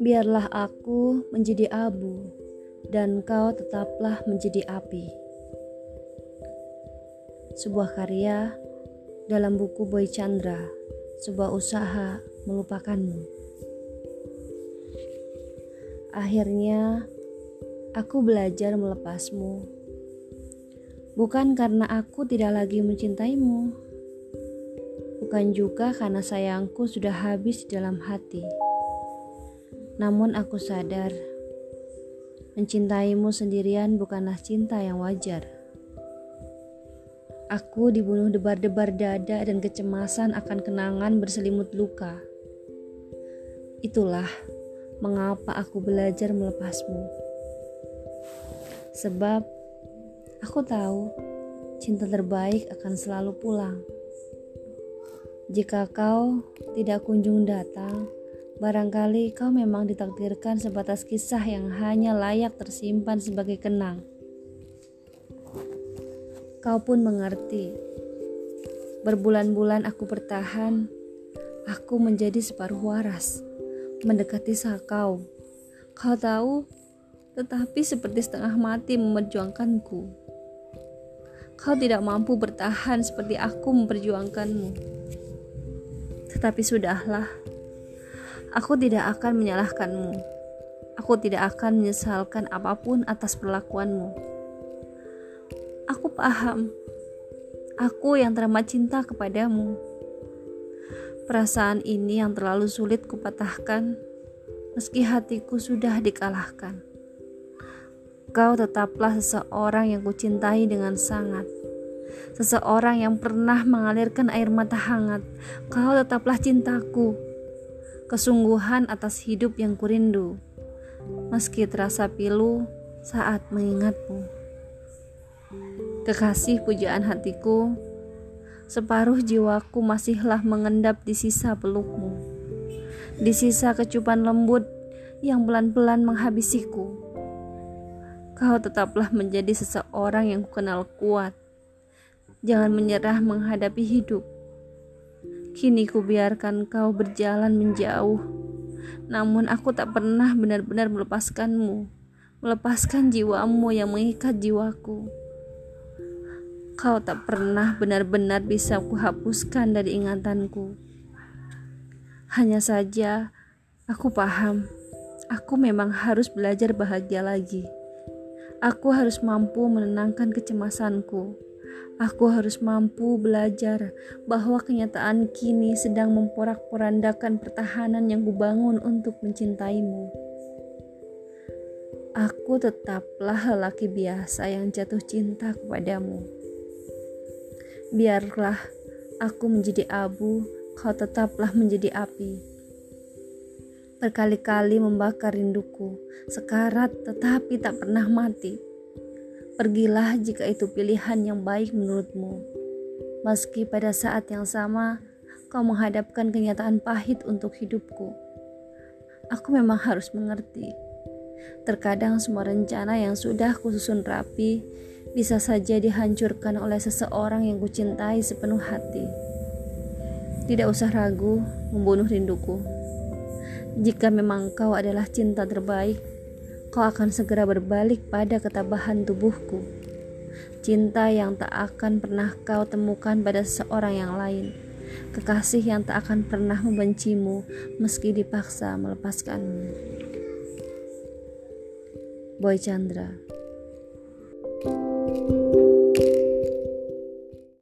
Biarlah aku menjadi abu, dan kau tetaplah menjadi api. Sebuah karya dalam buku Boy Chandra, sebuah usaha melupakanmu. Akhirnya, aku belajar melepasmu, bukan karena aku tidak lagi mencintaimu, bukan juga karena sayangku sudah habis di dalam hati namun aku sadar, mencintaimu sendirian bukanlah cinta yang wajar. Aku dibunuh debar-debar dada dan kecemasan akan kenangan berselimut luka. Itulah mengapa aku belajar melepasmu. Sebab aku tahu cinta terbaik akan selalu pulang. Jika kau tidak kunjung datang, Barangkali kau memang ditakdirkan sebatas kisah yang hanya layak tersimpan sebagai kenang. Kau pun mengerti. Berbulan-bulan aku bertahan, aku menjadi separuh waras, mendekati kau. Kau tahu, tetapi seperti setengah mati memperjuangkanku. Kau tidak mampu bertahan seperti aku memperjuangkanmu. Tetapi sudahlah, Aku tidak akan menyalahkanmu. Aku tidak akan menyesalkan apa pun atas perlakuanmu. Aku paham. Aku yang teramat cinta kepadamu. Perasaan ini yang terlalu sulit kupatahkan, meski hatiku sudah dikalahkan. Kau tetaplah seseorang yang kucintai dengan sangat. Seseorang yang pernah mengalirkan air mata hangat. Kau tetaplah cintaku kesungguhan atas hidup yang kurindu, meski terasa pilu saat mengingatmu. Kekasih pujaan hatiku, separuh jiwaku masihlah mengendap di sisa pelukmu, di sisa kecupan lembut yang pelan-pelan menghabisiku. Kau tetaplah menjadi seseorang yang kukenal kuat. Jangan menyerah menghadapi hidup Kini ku biarkan kau berjalan menjauh. Namun aku tak pernah benar-benar melepaskanmu, melepaskan jiwamu yang mengikat jiwaku. Kau tak pernah benar-benar bisa kuhapuskan dari ingatanku. Hanya saja aku paham, aku memang harus belajar bahagia lagi. Aku harus mampu menenangkan kecemasanku Aku harus mampu belajar bahwa kenyataan kini sedang memporak-porandakan pertahanan yang kubangun untuk mencintaimu. Aku tetaplah lelaki biasa yang jatuh cinta kepadamu. Biarlah aku menjadi abu, kau tetaplah menjadi api. Berkali-kali membakar rinduku, sekarat tetapi tak pernah mati Pergilah jika itu pilihan yang baik menurutmu. Meski pada saat yang sama kau menghadapkan kenyataan pahit untuk hidupku. Aku memang harus mengerti. Terkadang semua rencana yang sudah kususun rapi bisa saja dihancurkan oleh seseorang yang kucintai sepenuh hati. Tidak usah ragu membunuh rinduku. Jika memang kau adalah cinta terbaik, kau akan segera berbalik pada ketabahan tubuhku. Cinta yang tak akan pernah kau temukan pada seorang yang lain. Kekasih yang tak akan pernah membencimu meski dipaksa melepaskanmu. Boy Chandra thank you